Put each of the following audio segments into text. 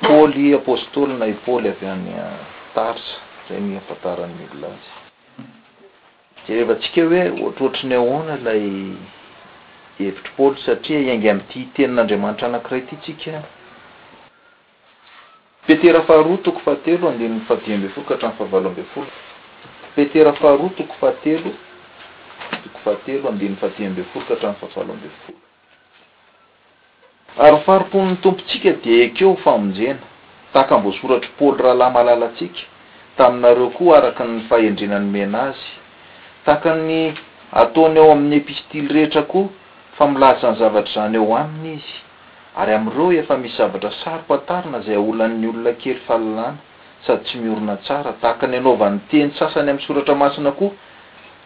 Paoly apostoly na i Paoly avy any Tarsa, izay ny ahafantaran'ny olona azy. Jerevantsika hoe ohatrohatry ny ahoana ilay hevitr'i Paoly, satria hiainga amin'ity Tenin'Andriamanitra anankiray ity isika. Petera faharoa toko fahatelo andininy fahadimy ambin'ny folo ka hatramin'ny fahavalo ambin'ny folo. Petera faharoa toko fahatelo, toko fahatelo andininy fahadimy ambin'ny folo ka hatramin'ny fahavalo ambin'ny folo. Ary ny fari-pon'ny Tompontsika dia ekeo ho famonjena, tahaka ny voasoratr'i Paoly rahalahy malalantsika, taminareo koa araka ny fahendrena nomena azy. Tahaka ny ataony ao amin'ny epistily rehetra koa, fa milaza izany zavatra izany ao aminy izy. Ary amin'ireo efa misy zavatra saro-pantarina izay aolan'ny olona kely fahalalana sady tsy miorina tsara, tahaka ny anaovany teny sasany amin'ny Soratra Masina koa,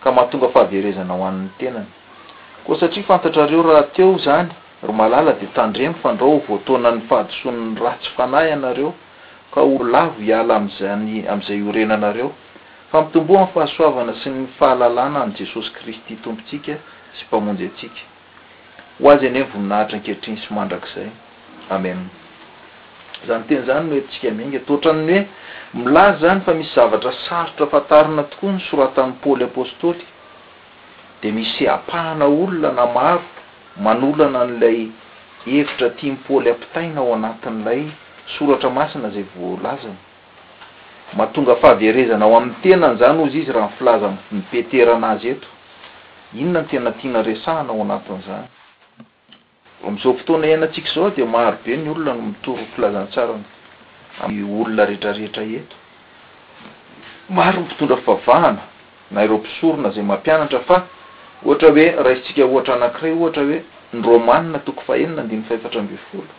ka mahatonga fahaverezana ho an'ny tenany. Koa satria fantatrareo rahateo izany, ry malala, dia tandremo fa ndrao ho voataonan'ny fahadisoan'ny ratsy fanahy ianareo, ka ho lavo hiala amin'izany amin'izay iorenanareo, fa mitomboa amin'ny fahasoavana sy ny fahalalana an'i Jesosy Kristy Tompontsika sy Mpamonjy antsika. Ho Azy anie ny voninahitra ankehitriny sy mandrakizay. Amen. Izany teny izany no entintsika miainga. Toa ohatran'ny hoe milaza izany fa misy zavatra sarotra fantarina tokoa nosoratan'i Paoly Apostoly. dia misy fiapahana olona maro manolana an'ilay hevitra tian'i Paoly ampitaina ao anatin'ilay soratra masina izay voalazany. Mahatonga fahaverezana ao amin'ny tenany izany, hoy izy, raha ny filazan'i Petera an'azy eto. Inona no tena tiana resahana ao anatin'izany? Amin'izao fotoana iainantsika izao dia maro be ny olona no mitory filazantsarany amin'ny olona rehetrarehetra eto. Maro ny mpitondra fivavahana na ireo mpisorona izay mampianatra fa ohatra hoe raisintsika ohatra anankiray ohatra hoe ny Romanina toko fahenina andininy fahefatra ambin'ny folo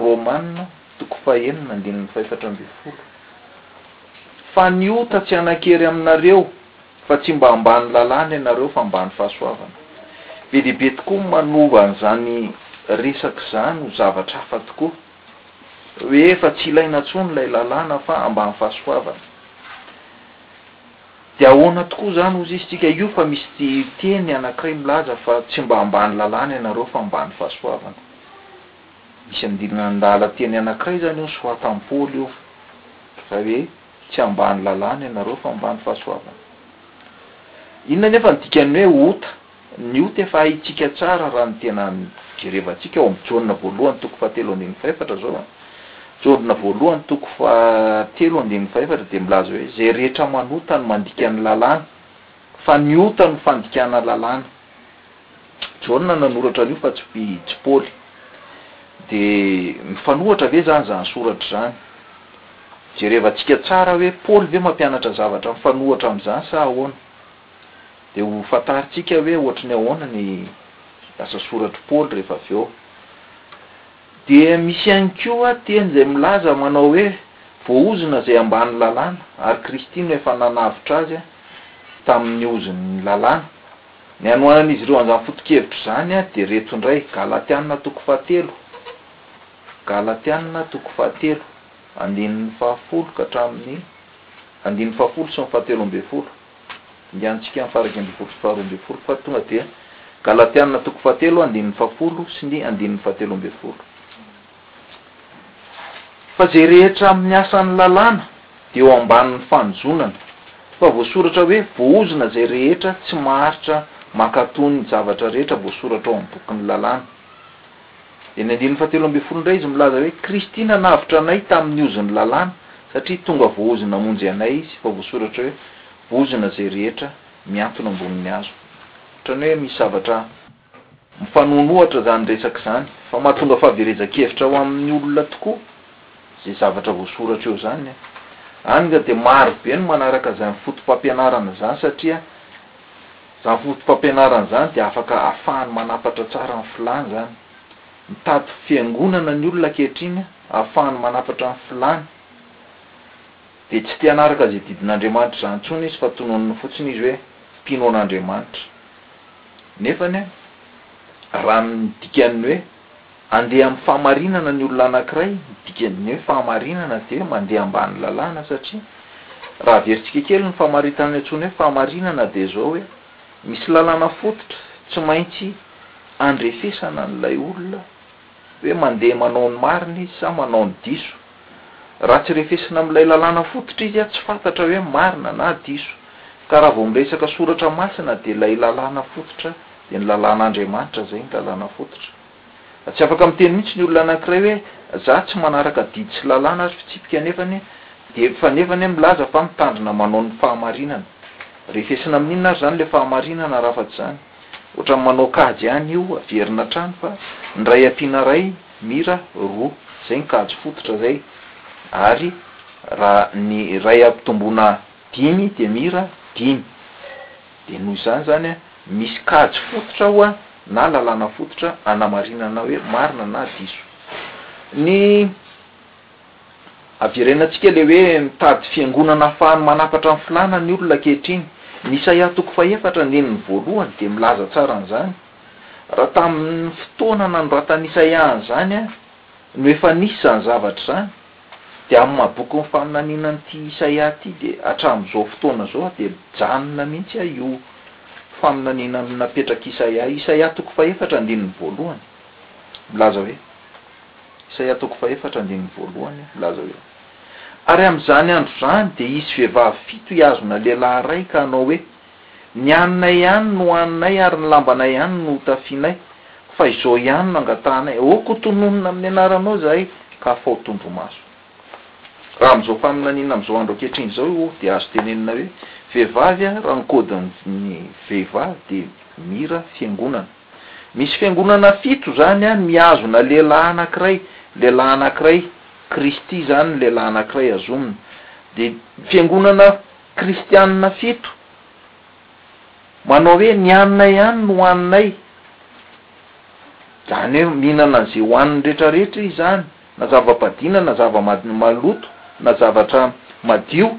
Romanina toko fahenina andininy fahefatra ambin'ny folo fa ny ota tsy hanan-kery aminareo Fa tsy mba ambany lalàna ianareo fa ambany fahasoavana. Be dia be tokoa ny manova an'izany resaka izany ho zavatra hafa tokoa, hoe efa tsy ilaina intsony ilay lalàna fa ambany fahasoavana. Dia ahoana tokoa izany hozy izy tsika io fa misy teny anankiray milaza fa tsy mba ambany lalàna ianareo fa ambany fahasoavana. Misy andinin'andalateny anankiray izany io, soatan'i Paoly io, fa hoe. Tsy ambany lalàna ianareo fa ambany fahasoavana. Inona anefa no dikan'ny hoe ota? Ny ota efa haintsika tsara raha ny tena jerevantsika ao amin'ny Jaona voalohany toko fahatelo andininy fahefatra izao a. Jaona voalohany toko fahatelo andininy fahefatra dia milaza hoe izay rehetra manota no mandika ny lalàna fa ny ota no fandikana lalàna. Jaona nanoratra an'io fa tsy tsy Paoly. Dia mifanohitra ve izany izany soratra izany? Jerevantsika tsara hoe Paoly ve mampianatra zavatra mifanohitra amin'izany sa ahoana? Dia ho fantarintsika hoe ohatry ny ahoana ny asa soratr'i Paoly rehefa avy eo. Dia misy ihany koa teny izay milaza manao hoe voaozona izay ambany lalàna ary Kristy no efa nanavotra azy tamin'ny ozon'ny lalàna. Ny anohanan'izy ireo an'izany foto-kevitra izany dia ireto indray, Galatiana toko fahatelo, Galatiana toko fahatelo, andininy fahafolo ka hatramin'ny andininy fahafolo sy ny fahatelo ambin'ny folo. Dinganintsika ny faha-iraika ambin'ny folo sy faharoa ambin'ny folo fa tonga dia Galatiana toko fahatelo, andininy fahafolo sy ny andininy fahatelo ambin'ny folo. Fa zay rehetra amin'ny asan'ny lalàna dia eo ambanin'ny fanozonana. Fa voasoratra hoe, Voaozona izay rehetra tsy maharitra mankatò ny zavatra rehetra voasoratra ao amin'ny bokin'ny lalàna. Eny andininy fahatelo ambin'ny folo indray izy milaza hoe, Kristy nanavotra anay tamin'ny ozon'ny lalàna, satria tonga voaozona hamonjy anay izy, fa voasoratra hoe, Voaozona izay rehetra mihantona ambonin'ny hazo. Ohatran'ny hoe misy zavatra. Mifanohana ohatra izany resaka izany, fa mahatonga fahaverezan-kevitra ho amin'ny olona tokoa izay zavatra voasoratra eo izany an! Any nga dia maro be no manaraka izany fotopampianarana izany satria izany fotopampianarana izany dia afaka afahany manapatra tsara ny filany izany. Mitady fiangonana ny olona ankehitriny ahafahany manapatra ny filany, dia tsy te hanaraka izay didin'Andriamanitra izany intsony izy fa tononiny fotsiny izy hoe mpino an'Andriamanitra. Nefa anie, raha ny dikan'ny hoe handeha amin'ny fahamarinana ny olona anankiray, ny dikan'ny hoe fahamarinana dia hoe mandeha ambany lalàna, satria raha averintsika kely ny famaritana ny antsoina hoe fahamarinana dia izao hoe, misy lalàna fototra tsy maintsy andrefesana an'ilay olona, hoe mandeha manao ny marina izy sa manao ny diso. Raha tsy refesina amin'ilay lalàna fototra izy, tsy fantatra hoe marina na diso. Ka raha vao miresaka soratra masina dia ilay lalàna fototra dia ny lalàn'Andriamanitra izay ny lalàna fototra. Tsy afaka miteny mihitsy ny olona anankiray hoe za tsy manaraka didy sy lalàna ary fitsipika nefany dia fa nefany milaza fa mitandrina manao ny fahamarinana. Refesina amin'inona ary izany ilay fahamarinana raha afa-tsy izany? Ohatran'ny manao kajy ihany io averina hatrany fa ny iray ampiana iray mira roa zay ny kajy fototra zay ary raha ny iray ampitomboina dimy dia mira dimy de noho izany zany a misy kajy fototra ao a na lalàna fototra anamarinana hoe marina na diso ny Averenantsika ilay hoe mitady fiangonana ahafahany manafatra ny filàna ny olona ankehitriny. Ny Isaia toko fahefatra andininy voalohany dia milaza tsara an'izany. Raha tamin'ny fotoana nanoratan'i Isaia an'izany no efa nisy izany zavatra izany, dia amin'ny maha bokin'ny faminaniana an'ity Isaia ity dia hatramin'izao fotoana izao dia mijanona mihitsy io faminaniana napetrak'i Isaia io. Isaia toko fahefatra andininy voalohany milaza hoe. Isaia toko fahefatra andininy voalohany milaza hoe, Ary amin'izany andro izany dia hisy vehivavy fito hihazona lehilahy iray ka hanao hoe, Ny haninay ihany no haninay ary ny lambanay ihany no hotafianay, fa izao ihany no angatahanay, aoka hotononina amin'ny anaranao izahay ka afaho tondromaso. Raha amin'izao faminaniana amin'izao andro ankehitriny izao io dia azo tenenina hoe, vehivavy raha ny kaodin'ny vehivavy dia mira fiangonana. Misy fiangonana fito zany an mihazona lehilahy anakiray lehilahy anakiray kristy zany lehilahy anakiray hazomina de fiangonana kristianina fito manao hoe ny anay ihany no haninay zany hoe mihinana an'ze hohaniny rehetra rehetra izy zany na zava-padina na zava maloto na zavatra madio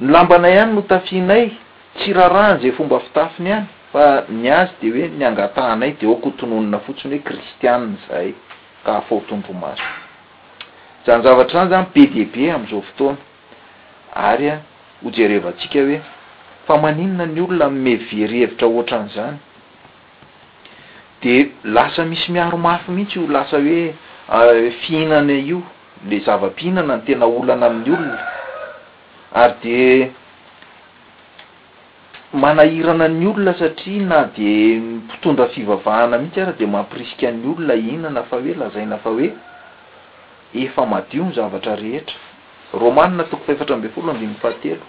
ny lambanay ihany no tafihinay Tsy rarahany izay fomba fitafiny ihany fa ny azy dia hoe ny angatahanay dia aoka ho tononina fotsiny hoe kristianina izahay ka hafao tondromaso. Izany zavatra izany izany be dia be amin'izao fotoana ary ho jerevantsika hoe fa maninona ny olona manome very hevitra ohatran'izany dia lasa misy miaro mafy mihitsy io lasa hoe fihinana io, ilay zava-pihinana no tena olana amin'ny olona. Ary dia manahirana ny olona satria na dia ny mpitondra fivavahana mihitsy aza dia mampirisika ny olona hihinana fa hoe lazaina fa hoe efa madio ny zavatra rehetra. Romana toko fahefatra ambin'ny folo andininy fahatelo.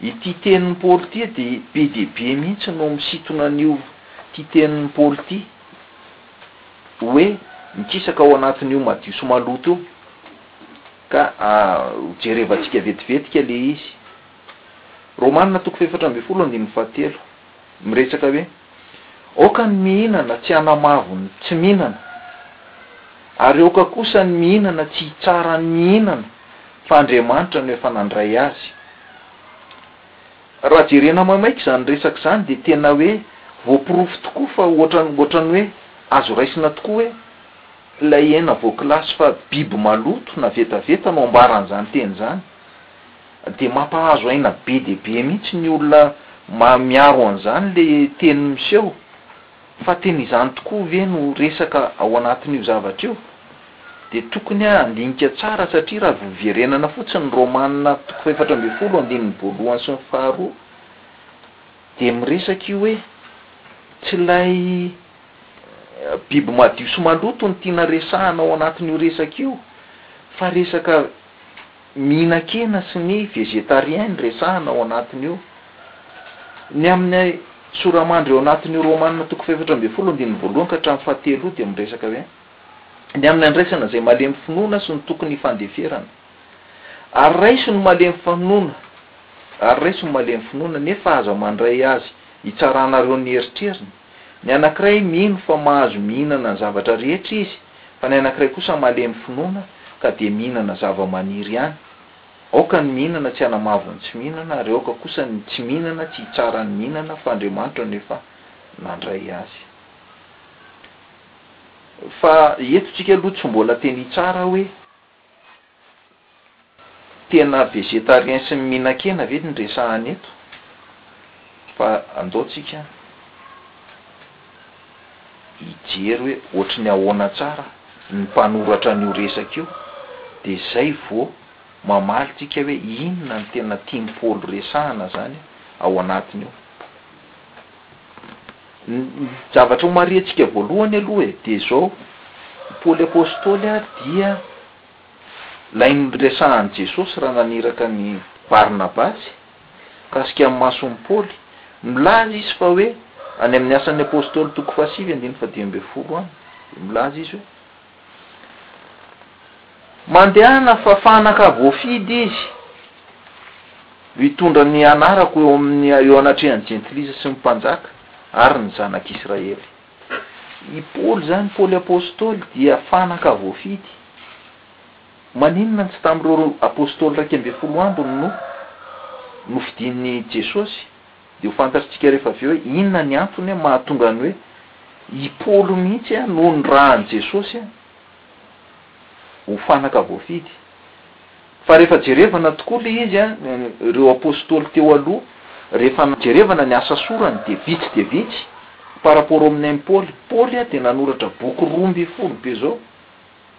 Ity tenin'i Paoly ity dia be dia be mihitsy no misintona an'io ity tenin'i Paoly ity hoe mikisaka ao anatin'io madio sy maloto io. Ka ho jerevantsika vetivetika ilay izy. Romana toko fahefatra ambin'ny folo andininy fahatelo, miresaka hoe, Aoka ny mihinana tsy hanamavo ny tsy mihinana, ary aoka kosa ny mihinana tsy hitsara ny mihinana, fa Andriamanitra no efa nandray azy. Raha jerena maimaika izany resaka izany dia tena hoe voaporofo tokoa fa ohatran'ny ohatran'ny hoe azo raisina tokoa hoe, Ilay hena voakilasy fa biby maloto na vetaveta no ambaran'izany teny izany dia mampahazo aina be dia be mihitsy ny olona maha miaro an'izany ilay teny miseho fa tena izany tokoa ve no resaka ao anatin'io zavatra io? Dia tokony handinika tsara satria raha voverenana fotsiny ny Romana toko fahefatra ambin'ny folo andininy voalohany sy ny faharoa Dia miresaka io hoe tsy ilay biby madio sy maloto no tiana resahana ao anatin'io resaka io fa resaka mihinan-kena sy ny végétariens no resahana ao anatin'io. Ny amin'ny soramandry ao anatin'io Romanina toko fahefatra ambin'ny folo andininy voalohany ka hatramin'ny fahatelo io dia miresaka hoe ny amin'ny handraisana izay malemy finoana sy ny tokony hifandeferana. Ary raiso ny malemy fanoana, ary raiso ny malemy finoana, nefa aza mandray azy hitsaranareo ny eritreriny. Ny anankiray mino fa mahazo mihinana ny zavatra rehetra izy, fa ny anankiray kosa malemy finoana, ka dia mihinana zava-maniry ihany. Aoka ny mihinana tsy hanamavo ny tsy mihinana, ary aoka kosa ny tsy mihinana tsy hitsara ny mihinana, fa Andriamanitra no efa nandray azy. Fa eto tsika aloha tsy mbola teny hitsara hoe. Tena vegetariens sy mihinan-kena ve no resahana eto? Fa andao tsika hijery hoe ohatry ny ahoana tsara ny mpanoratra an'io resaka io de zay vao mamaly tsika hoe inona no tena tian'i Paoly resahana zany ao anatin'io. Ny zavatra homarihantsika voalohany aloha e, dia izao, i Paoly Apostoly dia ilay niresahan'i Jesosy raha naniraka an'i Barnabasy, mikasika ny mason'i Paoly. Milaza izy fa hoe, any amin'ny Asan'ny Apostoly toko fahasivy andininy fahadimy ambin'ny folo any, dia milaza izy hoe, Mandehana fa fanaka voafidy izy hitondra ny anarako eo amin'ny, eo anatrehan'ny jentilisa sy ny mpanjaka ary ny zanak'Israely. I Paoly izany, Paoly Apostoly dia fanaka voafidy. Maninona no tsy tamin'ireo Apostoly iraika ambin'ny folo ambiny no nofidin'i Jesosy? Dia ho fantatr'tsika rehefa avy eo hoe inona ny antony mahatonga ny hoe i Paoly mihitsy no nirahan'i Jesosy ho fanaka voafidy. Fa rehefa jerevana tokoa ilay izy, ireo Apostoly teo aloha, rehefa jerevana ny asa sorany dia vitsy dia vitsy par rapport ao amin'ny ain'i Paoly. Paoly dia nanoratra boky roa ambin'ny folo be izao.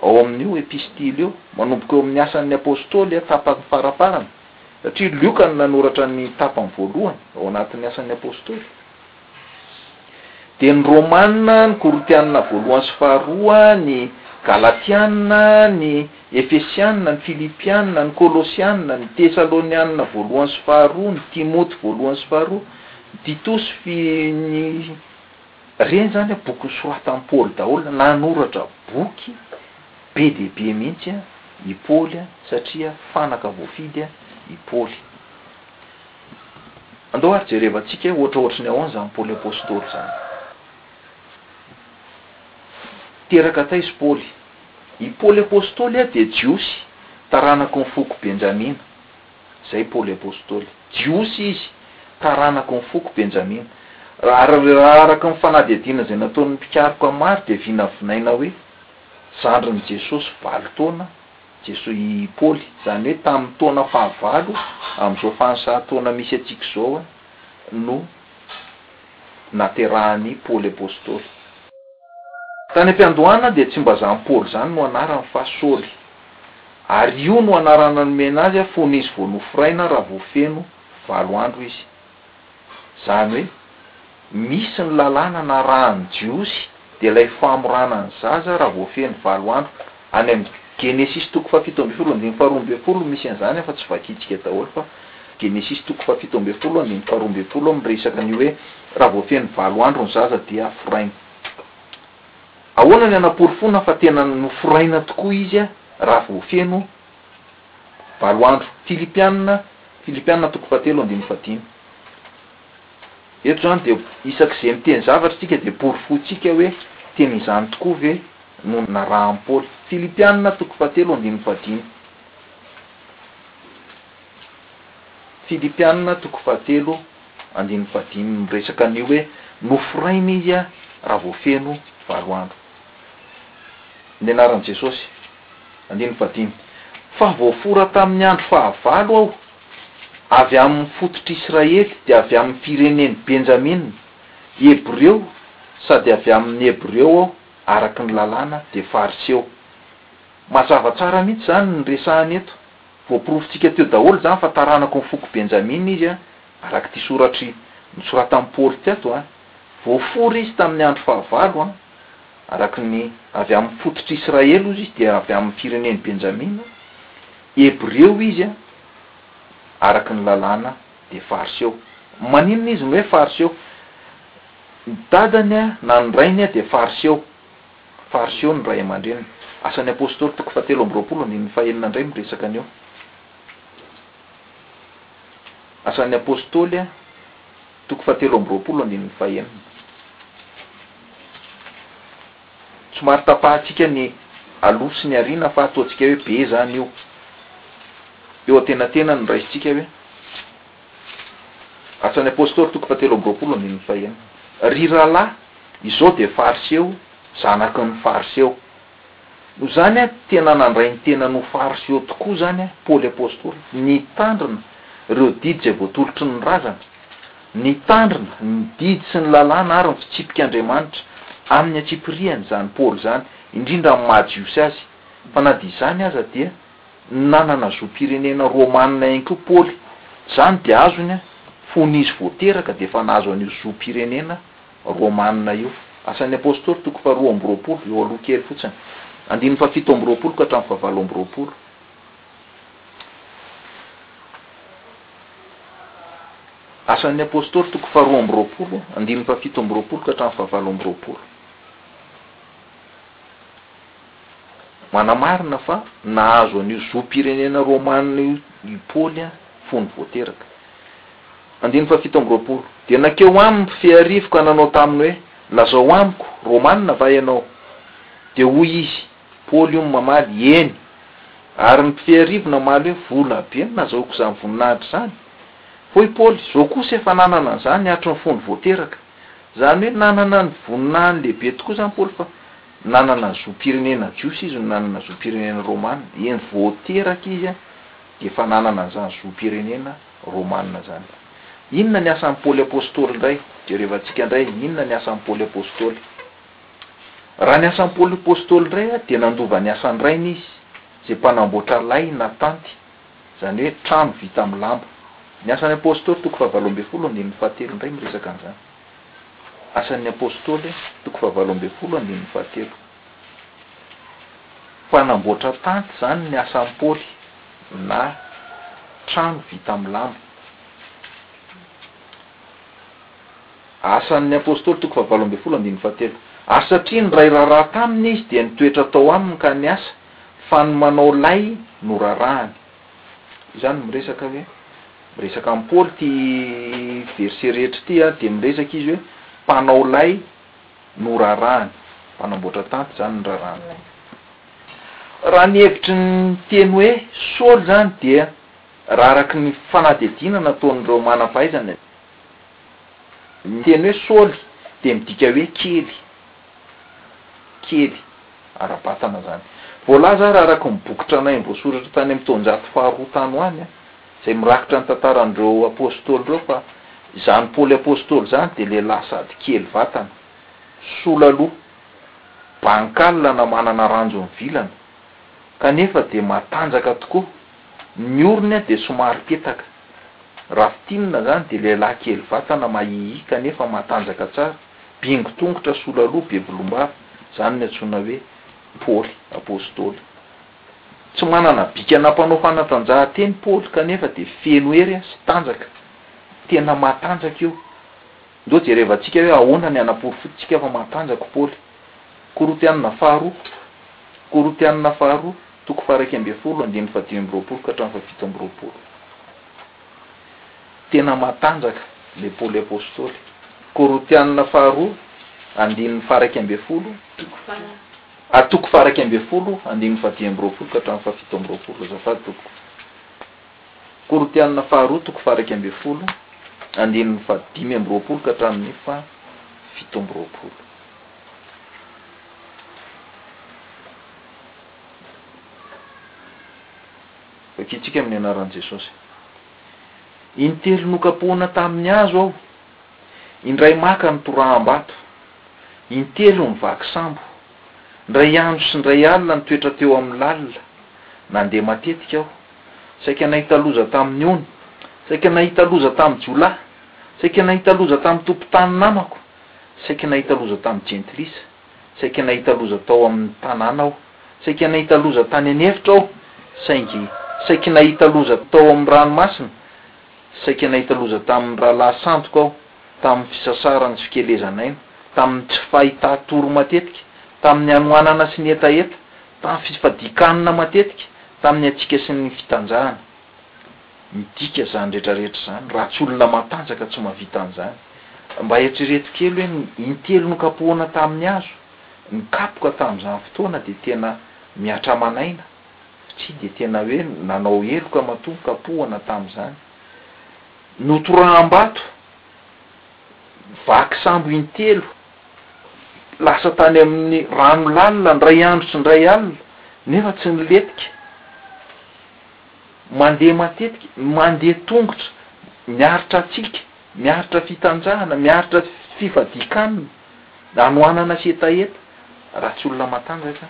Ao amin'io epistily io, manomboka eo amin'ny Asan'ny Apôstôly, tapany faraparany, satria Lioka no nanoratra ny tapany voalohany ao anatin'ny Asan'ny Apôstôly, dia ny Rômana, ny Korintiana Voalohany sy Faharoa, ny Galatiana, ny Efesiana, ny Filipiana, ny Kôlôsiana, ny Tesalôniana Voalohany sy Faharoa, ny Timoty Voalohany sy Faharoa, ny Titosy, ny. Ireny izany an, boky nosoratan'i Paoly daholo, nanoratra boky be dia be mihitsy i Paoly satria fanaka voafidy i Paoly. Andao ary jerevantsika hoe ohatraohatry ny ahoana izany Paoly Apostoly izany. Teraka taiza i Paoly? I Paoly Apostoly dia Jiosy, taranaky ny foko Benjamina. Izay Paoly Apostoly. Jiosy izy, taranaky ny foko Benjamina. Raha araka ny fanadihadiana izay nataon'ny mpikaroka maro dia vinavinaina hoe zandrin'i Jesosy valo taona Jesosy i Paoly, izany hoe tamin'ny taona fahavalo amin'izao fahansahan-taona misy antsika izao no naterahan'i Paoly Apostoly. Tany am-piandohana dia tsy mba izany Paoly izany no anarany fa Saoly. ary io no anarana nomena azy fony izy vao noforaina raha vao feno valo andro izy. Izany hoe, misy ny lalàna narahan'ny Jiosy dia ilay famorana ny zaza raha vao feno valo andro, any amin'ny Genesisy toko fahafito ambin'ny folo andininy faharoa ambin'ny folo no misy an'izany fa tsy vakintsika daholo fa Genesisy toko fahafito ambin'ny folo andininy faharoa ambin'ny folo miresaka an'io hoe raha vao feno valo andro ny zaza dia foraina. Ahoana ny hanaporofoana fa tena noforaina tokoa izy raha voafeno valo andro? Filipiana, Filipiana toko fahatelo andininy fahadimy. Eto izany dia isak'izay miteny zavatra isika dia porofointsika hoe tena izany tokoa ve no narahan'i Paoly. Filipiana toko fahatelo andininy fahadimy. Filipiana toko fahatelo Andininy fahadimy miresaka ny hoe noforaina izy raha vao feno valo andro. Ny anaran'i Jesosy. Andininy fahadimy. Fa voafora tamin'ny andro fahavalo aho, avy amin'ny fototr'Israely, dia avy amin'ny firenen'i Benjamina, Hebreo, sady avy amin'ny Hebreo aho araka ny lalàna, dia Fariseo. Mazava tsara mihitsy izany ny resahany eto. Voaporofontsika teo daholo izany fa taranako ny foko Benjamina izy, araka ity soratry nosoratan'i Paoly teto a. Voafory izy tamin'ny andro fahavalo a. Araka ny avy amin'ny fototr'i Israely ozy izy dia avy amin'ny firenen'i Benjamina. Hebreo izy a. Araka ny lalàna dia fariseo. Maninona izy no hoe fariseo? Ny dadany na ny rainy dia fariseo. Fariseo ny ray aman-dreniny. Asan'ny Apostoly toko fahatelo amby roapolo andininy fahenina indray no resaka an'io. Asan'ny Apostoly toko fahatelo amby roapolo andininy fahenina. Somary tapahantsika ny aloha sy ny aoriana fa ataontsika hoe be izany io. Eo antenantenany no raisintsika hoe. Asan'ny Apostoly toko fahatelo amby roapolo andininy fahenina. Ry rahalahy, izaho dia Fariseo, zanaky ny Fariseo. Noho izany, tena nandray ny tenany ho Fariseo tokoa izany Paoly Apostoly. Nitandrina ireo didy izay voatolotry ny razana. Nitandrina ny didy sy ny lalàna ary ny fitsipik'Andriamanitra. Amin'ny antsipirihany izany Paoly izany, indrindra amin'ny maha Jiosy azy. Fa na dia izany aza dia. Nanana zom-pirenena romanina ihany koa Paoly. Izany dia azony, fony izy vao teraka, dia efa nahazo an'io zom-pirenena romanina io. Asan'ny Apôstôly, toko faharoa amby roapolo, eo aloha kely fotsiny. Andininy fahafito amby roapolo ka hatramin'ny fahavalo amby roapolo. Asan'ny Apôstôly, toko faharoa amby roapolo, andininy fahafito amby roapolo ka hatramin'ny fahavalo amby roapolo. Manamarina fa nahazo an'io zom-pirenena Romana io i Paoly fony vao teraka. Andininy fahafito amby roapolo, Dia nankeo aminy mpifehy arivo ka nanao taminy hoe, Lazao amiko, Romana va ianao? Dia hoy izy, Paoly hono mamaly, Eny. Ary ny mpifehy arivo namaly hoe, Vola be no nazahoako izany voninahitra izany. Hoy Paoly, Izao kosa efa nanana an'izany hatry ny fony vao teraka. Izany hoe nanana ny voninahiny lehibe tokoa izany Paoly fa Nanana zom-pirenena jiosy izy no nanana zom-pirenena romana, eny vao teraka izy dia efa nanana an'izany zom-pirenena romana izany. Inona ny asan'i Paoly Apostoly indray? Jerevantsika indray inona ny asan'i Paoly Apostoly. Raha ny asan'i Paoly Apostoly indray dia nandova ny asan'ny Rainy izy, izay mpanamboatra lay na tanty, izany hoe trano vita amin'ny lamba. Ny Asan'ny Apostoly, toko fahavalo ambin'ny folo, andininy fahatelo indray miresaka an'izany. Asan'ny Apôstôly, toko fahavalo ambin'ny folo andininy fahatelo. Mpanamboatra tanty izany ny asan'i Paoly, na trano vita amin'ny lamba. Asan'ny Apôstôly, toko fahavalo ambin'ny folo andininy fahatelo. Ary satria niray raharaha taminy izy, dia nitoetra tao aminy ka niasa, fa ny manao lay no rarahany. Izany miresaka hoe miresaka an'i Paoly ity verset rehetra ity ary dia miresaka izy hoe mpanao lay no rarahany, mpanamboatra tanty izany no rarahany. Raha ny hevitry ny teny hoe Saoly izany dia raraky ny fanadihadiana nataon'ireo manam-pahaizana, ny teny hoe Saoly dia midika hoe kely. kely ara-batana izany. Voalaza ary araka ny boky tranainy voasoratra tany amin'ny taonjato faharoa tany ho any, izay mirakitra ny tantaran'ireo Apôstôly ireo fa izany Paoly Apôstôly izany dia lehilahy sady kely vatana, sola loha, bancal na manana ranjo mivilana, kanefa dia matanjaka tokoa. Ny orony dia somary petaka. Raha fintinina izany dia lehilahy kely vatana, mahihia, kanefa matanjaka tsara. Bingo tongotra sola loha be volombava zany no antsoina hoe Paoly apostoly. Tsy manana bikana mpanao fanatanjahanteny Paoly kanefa dia feno hery sy tanjaka. Tena matanjaka io. Ndao jerevantsika hoe ahoana ny hanaporofointsika fa matanjaka i Paoly. Korontianina faharoa Korontianina faharoa, toko faha iraika ambin'ny folo, andininy faha dimy amby roapolo ka hatramin'ny faha fito amby roapolo. Tena matanjaka le Paoly Apostoly. Korontianina faharoa andininy faharaika ambin'ny folo ah toko faharaika ambin'ny folo andininy fahadimy amby roapolo ka hatramin'ny fahafito amby roapolo azafady tompoko. Korontianina faharoa toko faharaika ambin'ny folo andininy fahadimy amby roapolo ka hatramin'ny fahafito amby roapolo. Vakintsika amin'ny anaran'i Jesosy. Intelo nokapohina tamin'ny hazo aho, indray maka ny toraham-bato, intelo mivaky sambo. Indray andro sy indray alina nitoetra teo amin'ny lalina, nandeha matetika aho. Saika nahita loza tamin'ny ony, saika nahita loza tamin'ny jiolahy, saika nahita loza tamin'ny tompon-tany namako, saika nahita loza tamin'ny jentilisa. Saika nahita loza tao amin'ny tanàna aho. Saika nahita loza tany an'efitra aho, saingy saiky nahita loza tao amin'ny ranomasina. Saika nahita loza tamin'ny rahalahy sandoka aho, tamin'ny fisasaran'ny fikelezan'aina, tamin'ny tsy fahitàn-tory matetika, tamin'ny hanoanana sy ny hetaheta, tamin'ny fifadian-kanina matetika, tamin'ny hatsiaka sy ny fitanjahana. Midika izany rehetra rehetra izany raha tsy olona matanjaka tsy mahavita an'izany. Mba eritrereto kely hoe ny intelo nokapohana tamin'ny hazo, ny kapoka tamin'izany fotoana dia tena mihatraman'aina, satria dia tena hoe nanao heloka matoa nikapohana tamin'izany. Notoraham-bato, vaky sambo intelo, lasa tany amin'ny rano lalina indray andro sy indray alina, nefa tsy nilentika. Mandeha matetika, mandeha tongotra, miaritra hatsiaka, miaritra fitanjahana, miaritra fifadian-kanina, hanoanana sy hetaheta, raha tsy olona matanjaka,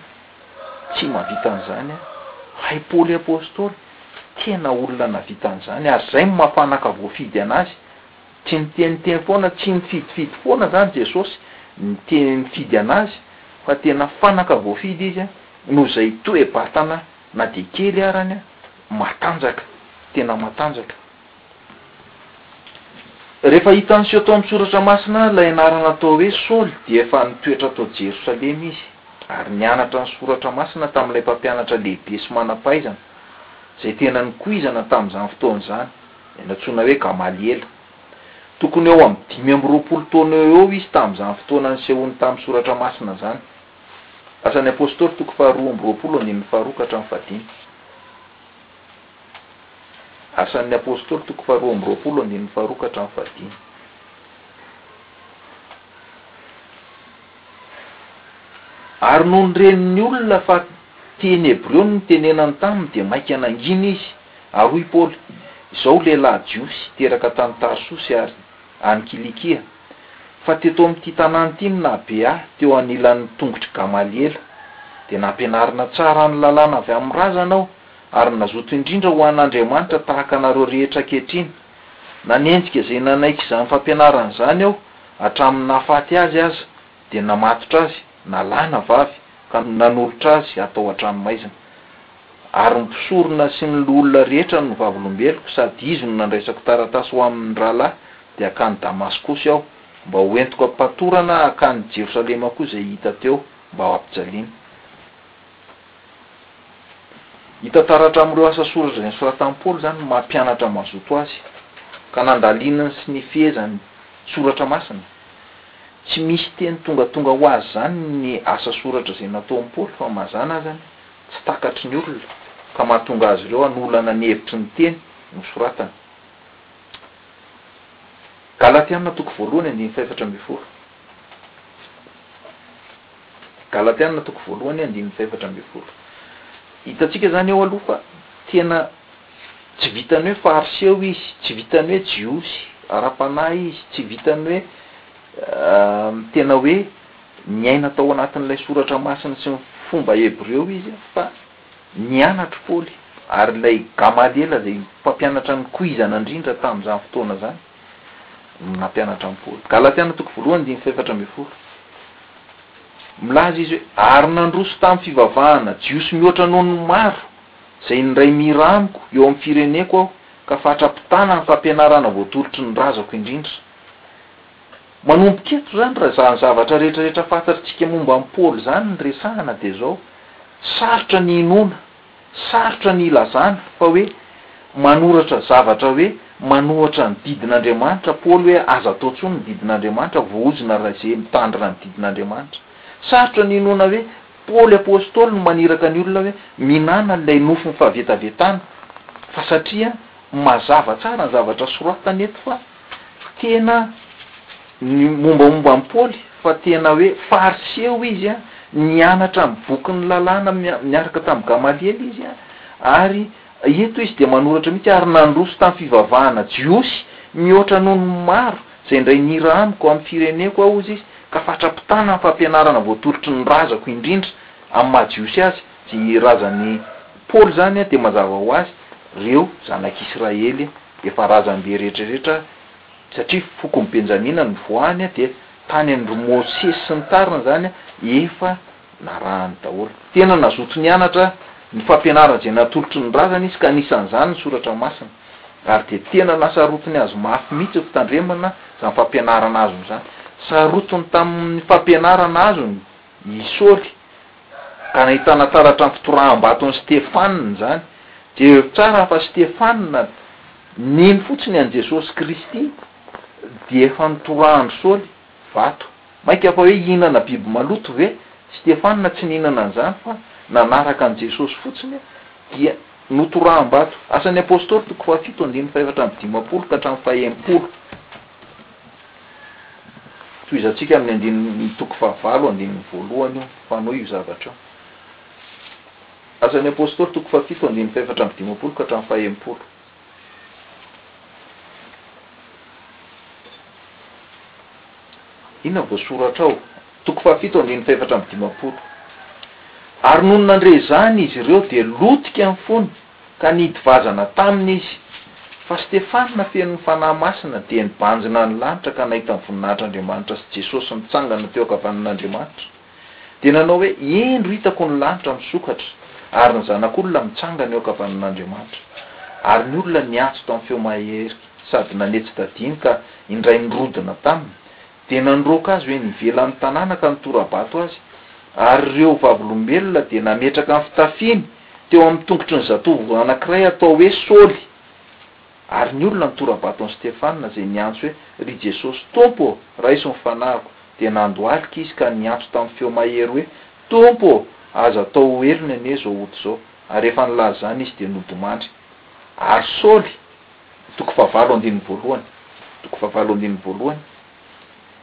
tsy mahavita an'izany, hay Paoly Apostoly, tena olona nahavita an'izany, ary izay no maha fanaka voafidy an'azy, tsy niteniteny foana, tsy nifidifidy foana izany Jesosy, niteny nifidy an'azy, fa tena fanaka voafidy izy, noho izay toe-batana, Na dia kely arany an, matanjaka, tena matanjaka. Rehefa hitan'i Sio tao amin'ny Soratra Masina ilay anarana atao hoe Saoly, dia efa nitoetra tao Jerosalema izy, ary nianatra ny Soratra Masina tamin'ilay mpampianatra lehibe sy manam-pahaizana, izay tena nikoizana tamin'izany fotoana izany, izay nantsoina hoe Gamaliela. Tokony eo amin'ny dimy amby roapolo taona eo ho eo izy tamin'izany fotoana nisehoany tamin'ny Soratra Masina izany. Asan'ny Apôstôly toko faharoa amby roapolo andininy faharoa ka hatramin'ny fahadimy Asan'ny Apôstôly toko faharoa amby roapolo andininy faharoa ka hatramin'ny fahadimy. Ary nony renin'ny olona fa teny hebreo no nitenenany taminy dia maika nangina izy, ary hoy Paoly, Izaho lehilahy jiosy, teraka tany Tarsosy ary any Kilikia, Fa teto amin'ity tanàna ity ny nahabe ahy, teo anilan'ny tongotr'i Gamaliela, dia nampianarina tsara ny Lalàna avy amin'ny razana aho, ary nazoto indrindra ho an'Andriamanitra tahaka anareo rehetra ankehitriny. Nanenjika izay nanaiky izany fampianarana izany aho, hatramin'ny nahafaty azy aza, dia namatotra azy, na lahy na vavy, ka nanolotra azy hatao an-tranomaizina. Ary ny mpisorona sy ny loholona rehetra no vavolombeloko, sady izy no nandraisako taratasy ho amin' ny rahalahy, dia hankany Damaskosy aho, mba ho entiko am-patorana hankany Jerosalema koa izay hita teo, mba ho ampijaliana. Hita taratra amin' ireo asa soratra izay nosoratan'i Paoly izany ny maha mpianatra mazoto azy, ka nandalinany sy nifehezany ny Soratra Masina. Tsy misy teny tongatonga ho azy izany ny asa soratra izay nataon'i Paoly, fa mazàna azany, tsy takatry ny olona ka mahatonga azy ireo hanolana ny hevitry ny teny nosoratany. Galatiana toko voalohany andininy fahefatra ambin'ny folo Galatiana toko voalohany andininy fahefatra ambin'ny folo Hitantsika izany eo aloha fa tena tsy vitan'ny hoe fariseo izy, tsy vitan'ny hoe jiosy ara-panahy izy, tsy vitan'ny hoe tena hoe Niaina tao anatin'ilay soratra masina sy ny fomba hebreo izy fa nianatr'i Paoly, ary ilay Gamaliela izay mpampianatra nikoizana indrindra tamin'izany fotoana izany no nampianatra an'i Paoly. Galatiana toko voalohany andininy fahefatra ambin'ny folo. Milaza izy hoe, Ary nandroso tamin'ny fivavahana jiosy mihoatra noho ny maro izay nindray mira amiko eo amin'ny fireneko aho, ka fatra-pitana ny fampianarana voatolotry ny razako indrindra. Manomboka eto izany raha izany zavatra rehetrarehetra fantatritsika momba an'i Paoly izany no resahana dia izao, sarotra ny hinoana, sarotra ny hilazana fa hoe manoratra zavatra hoe manohatra ny didin'Andriamanitra Paoly hoe aza atao intsony ny didin'Andriamanitra, voaozona raha izay mitandrina ny didin'Andriamanitra. Sarotra ny hinoana hoe Paoly Apostoly no maniraka ny olona hoe mihinana an'ilay nofon'ny fahavetavetana fa satria mazava tsara ny zavatra soratany eto fa Tena ny mombamomba an'i Paoly fa tena hoe Fariseo izy a, nianatra ny bokin'ny lalàna miaraka tamin'i Gamaliela izy a, ary eto izy dia manoratra mihitsy ary nandroso tamin'ny fivavahana jiosy mihoatra noho ny maro izay indray nira amiko amin'ny fireneko aho hozy izy ka fatra-pitana ny fampianarana voatorotry ny razako indrindra amin'ny maha jiosy azy izay razan'i Paoly izany dia mazava ho azy ireo zanak'Israely Efa razambe rehetra rehetra satria fokon'i Benjamina no nivoahany dia tany an-dry Mosesy sy ny tariny izany efa narahany daholo. Tena nazoto nianatra ny fampianarana izay natolotry ny razany izy ka anisan'izany ny soratra masina ary dia tena nasarotiny azy mafy mihitsy ny fitandremana izany fampianarana azony izany. Sarotiny tamin'ny fampianarana azony I Saoly, ka nahitana taratra ny fitoraham-baton'i Stefana izany. Jereo tsara fa Stefana nino fotsiny an'i Jesosy Kristy dia efa notorahan-dry Saoly vato. Mainka fa hoe hihinana biby maloto ve? Stefana tsy nihinana an'izany fa nanaraka an'i Jesosy fotsiny dia notoraham-bato. Asan'ny Apostoly, toko fahafito, andininy fahefatra amby dimampolo ka hatramin'ny fahenimpolo. Tohizantsika amin'ny andininy toko fahavalo andininy voalohany io mpanohy io zavatra io. Asan'ny Apostoly, toko fahafito andininy fahefatra amby dimampolo ka hatramin'ny fahenimpolo. Inona no voasoratra ao? Toko fahafito andininy fahefatra amby dimampolo. Ary nony nandre izany izy ireo dia lotika ny fony. Ka nidivazana taminy izy. Fa Stefana, feno ny Fanahy Masina, dia nibanjina ny lanitra ka nahita ny voninahitr'Andriamanitra sy Jesosy nitsangana teo an-kavanin'Andriamanitra. Dia nanao hoe, Indro, hitako ny lanitra misokatra, ary ny Zanak'olona mitsangana eo an-kavanin'Andriamanitra. Ary ny olona niantso tamin'ny feo mahery sady nanetsi-tadinika indray nirodona taminy, Dia nandroaka azy ho eny ivelan'ny tanàna ka nitora-bato azy. Ary ireo Vavolombelona dia nametraka ny fitafiny teo amin'ny tongotry ny zatovo anankiray atao hoe Saoly. Ary ny olona nitora-bato an'i Stefana, izay niantso hoe, Ry Jesosy, Tompo ô, raiso ny fanahiko! Dia nandohalika izy ka niantso tamin'ny feo mahery hoe, Tompo ô, aza atao ho heriny anie izao ody izao! Ary rehefa nilaza izany izy dia nodimandry. Ary Saoly Toko fahavalo andininy voalohany Toko fahavalo andininy voalohany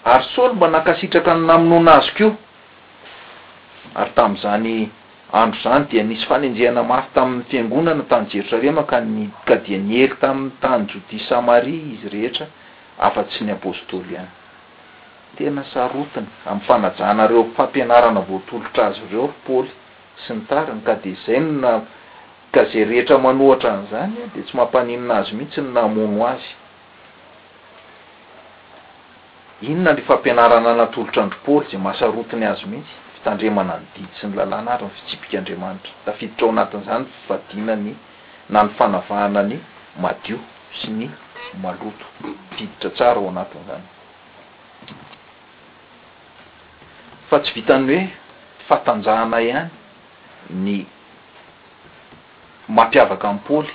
Ary Saoly mba nankasitraka ny namonoana azy koa, ary tamin'izany andro izany dia nisy fanenjehana mafy tamin'ny fiangonana tany Jerosalema ka ny ka dia niery tamin'ny tany Jodia sy Samaria izy rehetra afa-tsy ny Apôstôly ihany. Tena sarotiny amin'ny fanajana ireo fampianarana voatolotra azy ireo Paoly sy ny tariny ka dia izay no na Ka izay rehetra manohatra an'izany dia tsy mampaninona azy mihitsy ny namono azy. Inona ny fampianarana natolotra an-dry Paoly izay mahasarotiny azy mihitsy? Ny fitandremana ny didy sy ny lalàna ary ny fitsipik'Andriamanitra. Tafiditra ao anatin'izany ny fivadiana ny na ny fanavahana ny madio sy ny maloto. Tafiditra tsara ao anatin'izany. Fa tsy vitan'ny hoe fatanjahana ihany ny. mampiavaka an'i Paoly,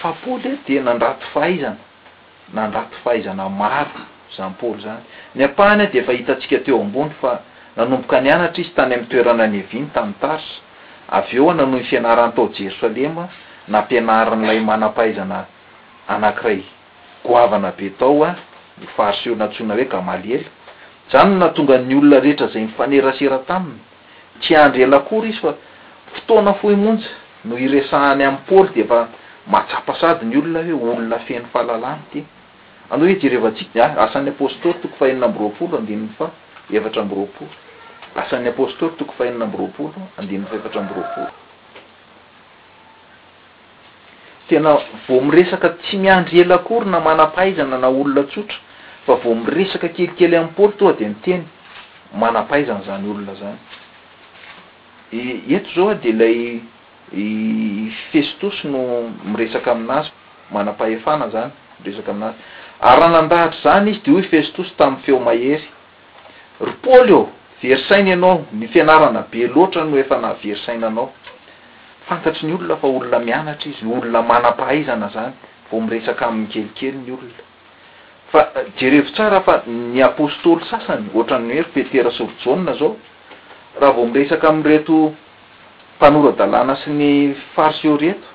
fa Paoly dia nandrato fahaizana, nandrato fahaizana maro izany Paoly izany. Ny ampahany dia efa hitantsika teo ambony fa nanomboka nianatra izy tany amin'ny toerana niaviany tany Tarsa, avy eo nanohy ny fianarany tao Jerosalema, nampianarin'ilay manam-pahaizana anankiray goavana be tao ny Fariseo nantsoina hoe Gamaliela. Izany no nahatonga ny olona rehetra izay nifanerasera taminy Tsy hiandry ela akory izy fa fotoana fohy monja no hiresahany amin'i Paoly dia efa mahatsapa sady ny olona hoe olona feno fahalalana ity. Andeha hoe jerevantsika ny Asan'ny Apostoly toko fahenina amby roapolo andininy faha efatra amby roapolo. Asan'ny Apostoly toko fahenina amby roapolo andininy faha efatra amby roapolo. Tena vao miresaka tsy miandry ela akory na manam-pahaizana na olona tsotra fa vao miresaka kelikely amin'i Paoly tonga dia miteny manam-pahaizana izany olona izany. Eto izao dia ilay Festosy no miresaka aminazy, manam-pahefana izany miresaka aminazy. Ary nanandahatra izany izy dia hoy Festosy tamin'ny feo mahery. Ry Paoly ô, very saina ianao, ny fianarana be loatra no efa nahavery saina anao. Fantatry ny olona fa olona mianatra izy, olona manam-pahaizana izany vao miresaka aminy kelikely ny olona. Fa jerevo tsara fa ny apostoly sasany, ohatran'ny hoe ry Petera sy ry Jaona izao, raha vao miresaka amin'ireto mpanora-dalàna sy ny fariseo ireto,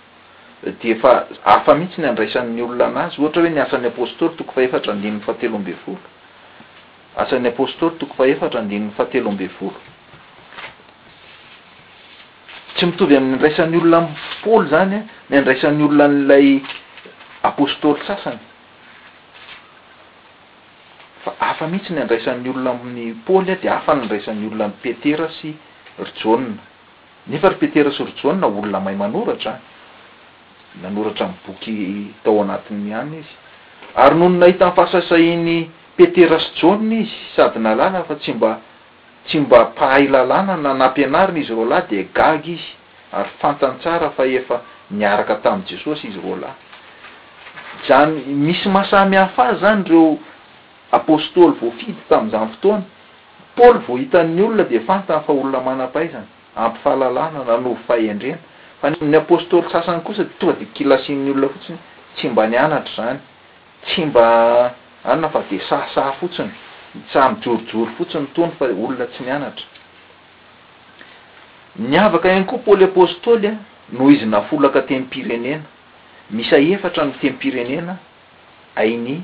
dia efa hafa mihitsy ny andraisan'ny olona an'azy. Ohatra hoe ny Asan'ny Apostoly, toko fahefatra, andininy fahatelo ambin'ny folo. Asan'ny Apostoly, toko fahefatra, andininy fahatelo ambin'ny folo. Tsy mitovy amin'ny andraisan'ny olona an'i Paoly izany ny andraisan'ny olona an'ilay apostoly sasany. Fa hafa mihitsy ny andraisan'ny olona amin'i Paoly dia hafa ny andraisan'ny olona an'i Petera sy ry Jaona. Nefa ry Petera sy ry Jaona olona mahay manoratra an! Nanoratra ny boky tao anatiny ihany izy. Ary nony nahita ny fahasahisahian'i Petera sy Jaona izy sady nahalala fa tsy mba tsy mba mpahay lalàna na nampianarina izy roalahy dia gaga izy ary fantany tsara fa efa niaraka tamin'i Jesosy izy roalahy. Izany misy maha samy hafa azy izany ireo Apostoly voafidy tamin'izany fotoana. Paoly vao hitan'ny olona dia fantany fa olona manam-pahaizana, ampy fahalalana, nanovo fahendrena. Fa ny amin'ny apostoly sasany kosa dia tonga dia kilasin'ny olona fotsiny, tsy mba nianatra izany, tsy mba anona fa dia sahasaha fotsiny, saha mijorojoro fotsiny tony fa olona tsy nianatra. Niavaka ihany koa Paoly apostoly noho izy nafolaka tem-pirenena. Miisa efatra ny tem-pirenena hain'i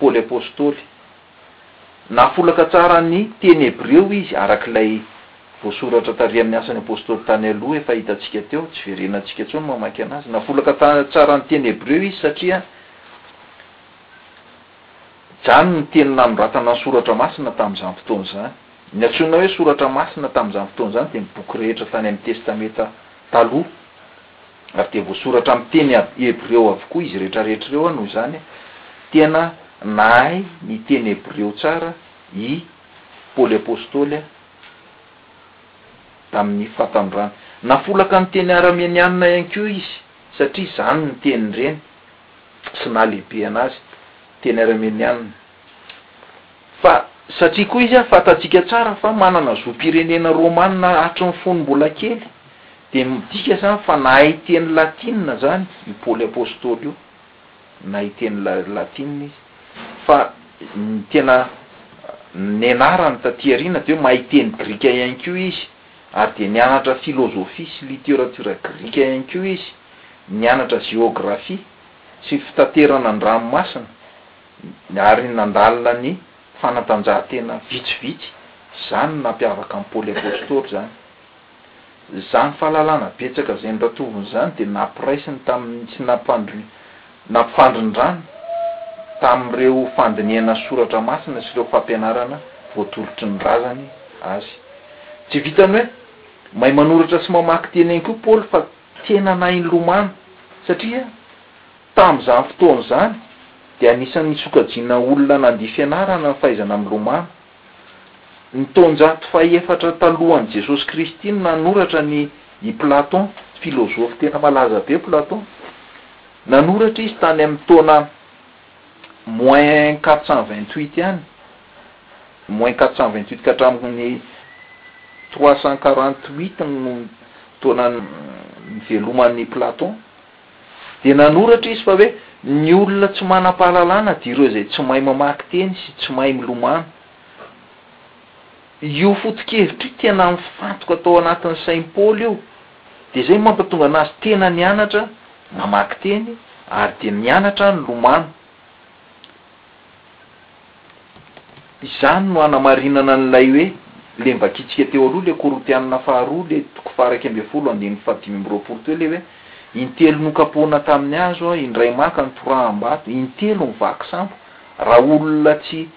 Paoly apostoly. Nahafolaka tsara ny teny hebreo izy, araka ilay voasoratra tarihin' ny Asan' ny Apôstôly tany aloha efa hitantsika teo, tsy verenantsika intsony ny mamaky an' azy. Nahafolaka tsara ny teny hebreo izy satria ijany ny teny nanoratana ny Soratra Masina tamin' izany fotoana izany. Ny antsoina hoe Soratra Masina tamin' izany fotoana izany dia ny boky rehetra tany amin' ny Testamenta Taloha. ary dia voasoratra amin'ny teny hebreo avokoa izy rehetrarehetra ireo, noho izany tena nahay niteny hebreo tsara i Paoly Apostoly tamin'ny fahatandrony. Nafolaka ny teny aramianianina ihany koa izy, satria izany no teny reny sy nahalehibe anazy, teny aramianianina. Fa satria koa izy fantatsika tsara fa manana zom-pirenena romanina hatry ny fony mbola kely, dia midika izany fa nahay teny latina izany i Paoly Apostoly io, nahay teny latina izy, fa ny tena nianarany taty aoriana dia hoe mahay teny grika ihany koa izy, ary dia nianatra filozofia sy literatiora grika ihany koa izy, nianatra jeografia sy fitaterana ny ranomasina. ary nandalina ny fanatanjahantena vitsivitsy, izany no nampiavaka an'i Paoly Apostoly izany. Izany fahalalana betsaka izay noratoviny izany dia nampiraisiny tamin'ny sy nampifandrindrany tamin'ireo fandinihana ny Soratra Masina sy ireo fampianarana voatorotry ny razany azy. Tsy vitan'ny hoe mahay manoratra sy mamaky teny ihany koa i Paoly fa. Tena nahay nilomano satria tamin'izany fotoana izany dia anisan'ny nisokajiana olona nandia fianarana ny fahaizana milomano. Ny taonjato fahefatra talohan'i Jesosy Kristy no nanoratra ny i Platon, filôzôfy tena malaza be Platon. Nanoratra izy tany amin'ny taona. moins quatre cent vingt huit ihany, moins quatre cent vingt huit ka hatramin'ny trois cent quarante huit no taona niveloman'i Platon, dia nanoratra izy fa hoe ny olona tsy manam-pahalalana dia ireo izay tsy mahay mamaky teny sy tsy mahay milomano. Io foto-kevitra io tena mifantoka tao anatin'ny sain'i Paoly io, dia izay no mampatonga an'azy tena nianatra namaky teny ary dia nianatra nilomano. Izany no hanamarinana an'ilay hoe ilay novakiantsika teo aloha, ilay Korintiana faharoa, ilay toko faharaika ambin'ny folo, andininy fahadimy amby roapolo teo, ilay hoe, Intelo nokapohina tamin'ny hazo aho, indray maka ny toraham-bato, intelo nivaky sambo, raha olona tsy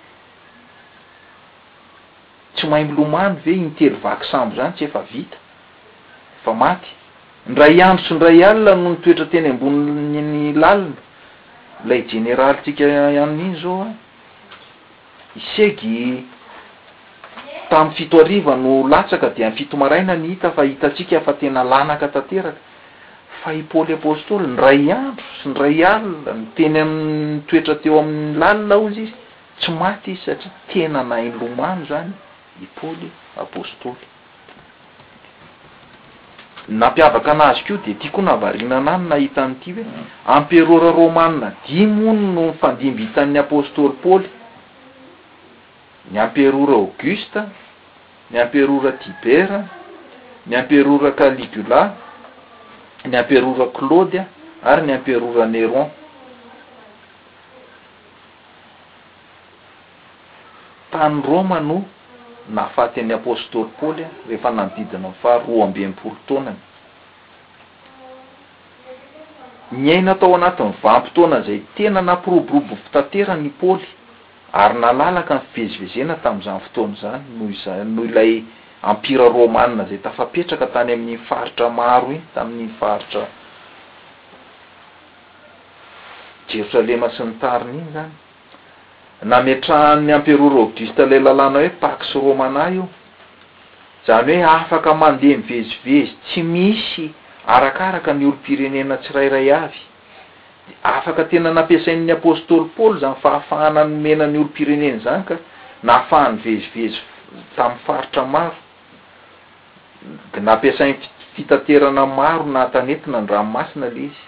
Tsy mahay milomano ve iny telo vaky sambo zany tsy efa vita fa maty ndray andro sy ndray alina no nitoetra teny ambonin'ny lalna lay jeneraly tsika any iny zao a! Isegy tam fito hariva no latsaka de am fito maraina ny hita fa hitatsika fa tena lanaka tanteraka fa i Paoly Apostoly ndray andro sy ndray alina no teny am nitoetra teo aminy lalina hozy izy Tsy maty izy satria tena nahay nilomano izany i Paoly Apostoly. Ny nampiavaka anazy koa dia ity koa navarinana ahy ny nahita an'ity hoe Amperôra Rômana dimy hono no nifandimby hitan'ny Apostoly Paoly, ny Amperôra Aogusta, ny Amperôra Tibera, ny Amperôra Kaligula, ny Amperôra Klôdy ary ny Amperôra Néron. Tany Roma no nahafaty an'ny apostoly Paoly rehefa nanodidina ny faha roa amby enimpolo taonany. Niaina tao anatin'ny vanim-potoana izay tena nampiroborobo fitaterana i Paoly, ary nalalaka ny fivezivezena tamin'izany fotoana izany noho izany noho ilay ampira romana izay tafapetraka tany amin'iny faritra maro iny, tamin'iny faritra Jerosalema sy ny tariny iny izany. Nametrahan'ny Emperora Auguste ilay lalàna hoe Pax Romana io. Izany hoe afaka mandeha mivezivezy tsy misy arakaraka ny olom-pirenena tsirairay avy. Dia afaka tena nampiasain'ny apostoly Paoly izany fahafahana nomena ny olom-pirenena izany ka nahafahany nivezivezy tamin'ny faritra maro. D Nampiasain'ny fi fitaterana maro nahatanentina ny ranomasina ilay izy.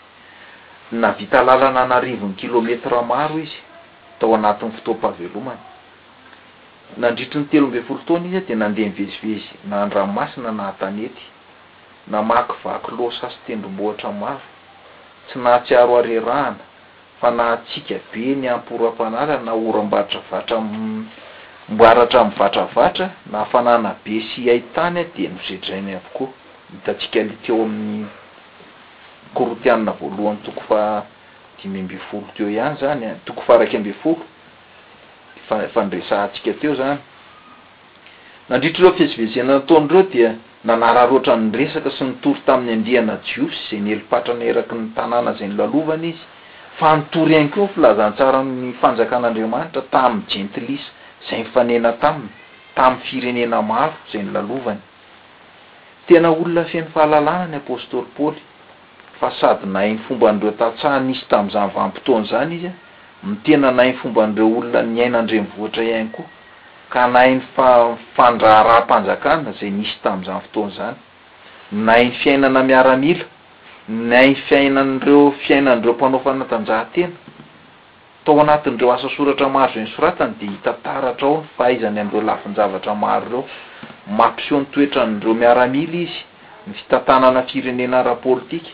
Nahavita lalana an'arivony kilometatra maro izy tao anatin'ny fotoam-pahavelomany. Nandritry ny telo ambin'ny folo taona izy dia nandeha nivezivezy na an-dranomasina na an-tanety. Namakivaky loha sasy tendrombohitra maro. Tsy nahatsiaro harerahana Fanahintsika be ny amporoampanala na orambatrvatra mbaratra mivatravatra na hafanana be sy hain-tany dia nosedrainy avokoa. Hitantsika le teo amin'ny Korintianina voalohany toko faha dimy ambin'ny folo teo ihany izany an, toko faha iraika ambin'ny folo, efa efa niresahantsika teo izany. Nandritra ireo fivezivezena nataony ireo dia nanararaotra niresaka sy nitory tamin'ny andiana Jiosy izay nieli-patrana eraky ny tanàna izay nolalovany izy, fa nitory ihany koa ny filazantsaran'ny Fanjakan'Andriamanitra tamin'ny Jentilisa izay nifanena taminy, tamin'ny firenena maro izay nolalovany. Tena olona feno fahalalana ny apostoly Paoly, fa sady nahay ny fomban'ireo tantsaha nisy tamin'izany vanim-potoana izany izy no tena nahay ny fomban'ireo olona niaina an-drenivohitra ihany koa. Ka nahay ny fandraharaham-panjakana izay nisy tamin'izany fotoana izany, nahay ny fiainana miaramila, nahay ny fiainan'ireo fiainan'ireo mpanao fanatanjahantena. Tao anatin'ireo asa soratra maro izay nosoratany dia hita taratra ao ny fahaizany amin'ireo lafin-javatra maro ireo. Mampiseho ny toetran'ireo miaramila izy, ny fitantanana firenena ara-politika,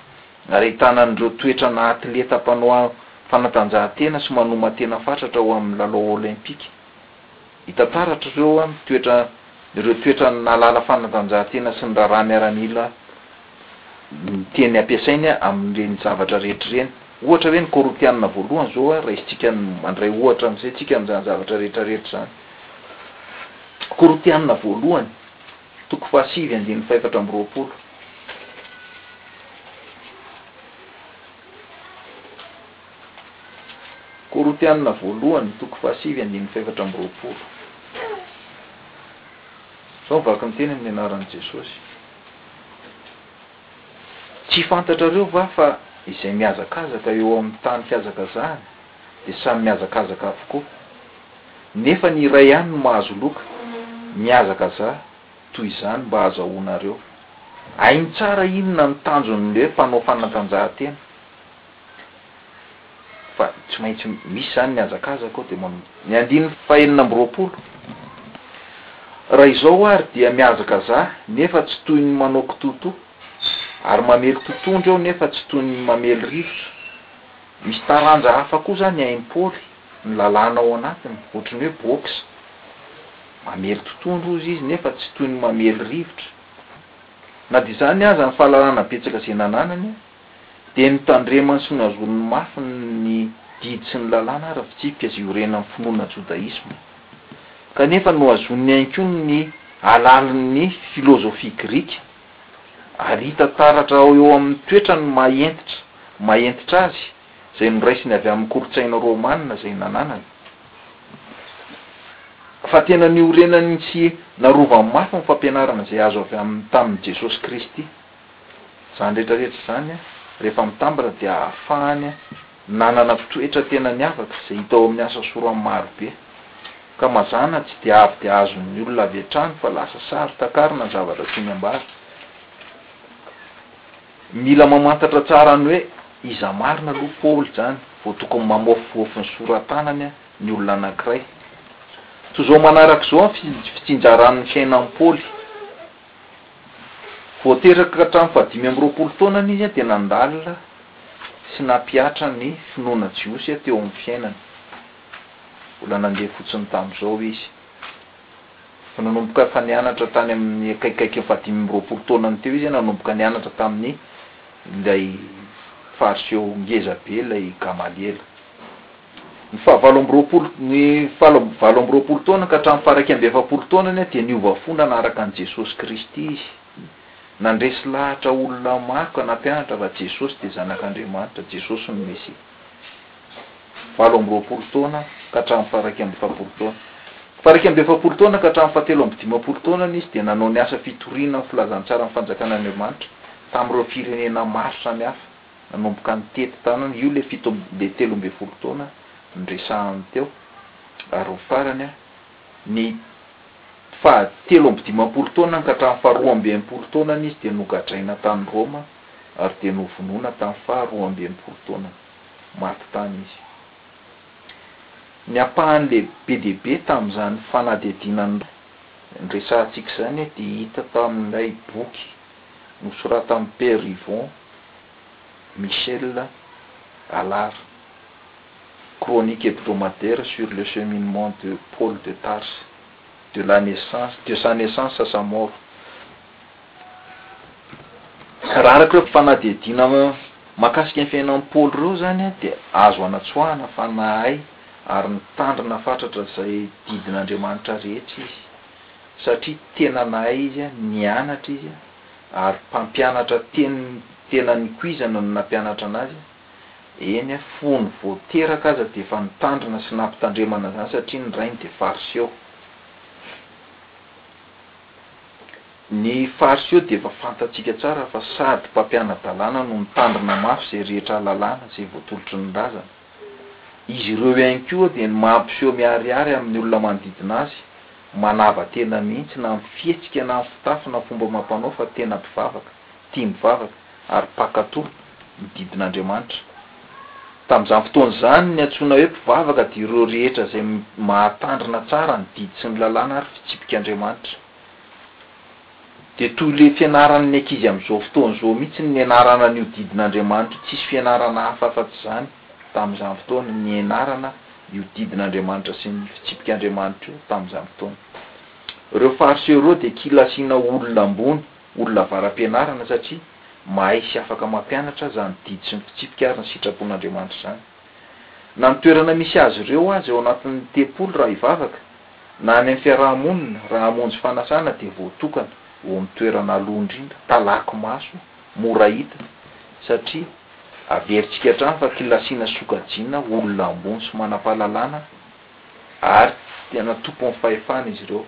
ary ahitana an'ireo toetrana atleta mpanao fanatanjahantena sy manoma-tena fatratra ho amin'ny lalao Olympika. Hita taratra ireo amin'ny toetra ireo toetran'ny nahalala fanatanjahantena sy ny raharaha miaramila ny teny ampiasainy amin'ireny zavatra rehetra ireny. Ohatra hoe ny Kôrintiana voalohany izao raisintsika mandray ohatra amin'izay tsika amin'izany zavatra rehetrarehetra izany. Kôrintiana voalohany toko fahasivy andininy fahefatra amby roapolo. Korintiana Voalohany, toko fahasivy andininy fahefatra amby roapolo. Izao ny vaky ny teny amin'ny anaran'i Jesosy, Tsy fantatrareo va fa izay mihazakazaka eo amin'ny tany fihazakazahany dia samy mihazakazaka avokoa? Nefa ny iray ihany no mahazo loka. Mihazakazaha toy izany mba hahazahoanareo. Hainy tsara inona ny tanjon'ny hoe mpanao fanatanjahantena. Fa tsy maintsy misy izany ny hazakazaka ao dia manao ny andininy fahenina amby roapolo. Raha izao ary dia mihazakazaha nefa tsy toy ny manao kitoatoa, ary mamely totohondry aho nefa tsy toy ny mamely rivotra. Misy taranja hafa koa izany aim-paoly, ny lalàna ao anatiny, ohatry ny hoe boxe. Mamely totohondry hozy izy nefa tsy toy ny mamely rivotra. Na dia izany aza ny fahalalana betsaka izay nananany, dia notandremany sy nohazoniny mafy ny didy sy ny lalàna ary fitsipika izay iorenan'ny finoana jodaisma. Kanefa nohazoniny ihany koa ny halalin'ny filôzôfia grika, ary hita taratra ao eo amin'ny toetrany maha-hentitra maha-hentitra azy, izay noraisiny avy amin'ny kolontsaina rômana izay nananany. Fa tena niorenany sy narovany mafy ny fampianarana izay azo avy aminy tamin'i Jesosy Kristy. Izany rehetra rehetra izany rehefa mitambatra dia ahafahany nanana toetra tena niavaka izay hita ao amin'ny asa sorany maro be. Ka mazàna tsy dia avy dia azon'ny olona avy hatrany fa lasa saro-takarina ny zavatra tiany ambara. Mila mamantatra tsara ny hoe iza marina aloha Paoly izany vao tokony mamaofofofo ny sora-tanany ny olona anankiray. Toy izao manaraka izao ny fitsinjaran'ny fiainan'i Paoly. Vao teraka hatramin'ny fahadimy amby roapolo taonany izy dia nandalina sy nampihatra ny finoana jiosy teo amin'ny fiainany. Mbola nandeha fotsiny tamin'izao izy, fa nanomboka efa nianatra tany amin'ny akaikikaikin'ny fahadimy amby roapolo taonany teo izy nanomboka nianatra tamin'ilay Fariseo ngezabe, ilay Gamaliela. Ny faha valo amby roapolo, ny faha valo amby roapolo taona ka hatramin'ny faha iraika amby efapolo taonany dia niova fo nanaraka an'i Jesosy Kristy izy. Nandresy lahatra olona maro ka nampianatra fa Jesosy dia Zanak'Andriamanitra, Jesosy no Mesia. Valo amby roapolo taona ka hatramin'ny faha iraika amby efapolo taona. Faha iraika amby efapolo taona ka hatramin'ny faha telo amby dimampolo taonany izy dia nanao ny asa fitoriana ny filazantsaran'ny Fanjakan'Andriamanitra tamin'ireo firenena maro samihafa. Nanomboka nitety tanana, io le fito amby, le telo ambin'ny folo taona niresahany teo, ary ho farany, ny faha telo amby dimampolo taonany ka hatramin'ny faha roa amby enimpolo taonany izy dia nogadraina tany Roma ary dia novonoina tamin'ny faha roa amby enimpolo taonany. Maty tany izy. Ny ampahany lehibe dia be tamin'izany fanadihadiana niresahantsika izany dia hita tamin'ilay boky. Nosoratan'i Père Yvon Michel Allard, Chronique hebdomadaire sur le cheminement de Paul de Tarse, de la naissance, de sa naissance à sa mort. Raha araka ireo fanadihadiana mahakasika ny fiainan'i Paoly ireo izany dia azo anatsoahana fa nahay ary nitandrina fatratra izay didin'Andriamanitra rehetra izy. satria tena nahay izy, nianatra izy, ary mpampianatra teny tena nikoizana no nampianatra anazy, eny a, fony vao teraka aza dia efa nitandrina sy nampitandremana an'izany satria ny rainy dia fariseo. Ny fariseo dia efa fantatsika tsara fa sady mpampiana-dalàna no nitandrina mafy izay rehetra alalàna izay voatolotry ny razana, Izy ireo ihany koa dia ny mampiseho miharihary amin'ny olona manodidina azy, manava tena mihitsy na amin'ny fihetsika na amin'ny fitafy na fomba amam-panao fa tena mpivavaka, tia mivavaka ary mpankato ny didin'Andriamanitra. Tamin'izany fotoana izany, ny antsoina hoe mpivavaka dia ireo rehetra izay mahatandrina tsara ny didy sy ny lalàna ary fitsipik'Andriamanitra. Dia toy ilay fianaran' ny ankizy amin' izao fotoana izao mihitsy ny nianarana an' io didin' Andriamanitra io, tsisy fianarana hafa afa-tsy izany tamin' izany fotoana ny nianarana io didin' Andriamanitra sy ny fitsipik' Andriamanitra io tamin' izany fotoana. Ireo Fariseo ireo dia kila asiana olona ambony, olona avara am-pianarana satria mahay sy afaka mampianatra izany didy sy ny fitsipika ary ny sitrapon' Andriamanitra izany. Na ny toerana misy azy ireo aza eo anatin'ny tempoly raha hivavaka, na any amin'ny fiaraha-monina raha hamonjy fanasana dia voatokana ho amin'ny toerana aloha indrindra, talaky maso, mora hita, satria averintsika hatrany fa kilasiana sokajiana olona ambony sy manam-pahalalana ary tena tompon'ny fahefana izy ireo.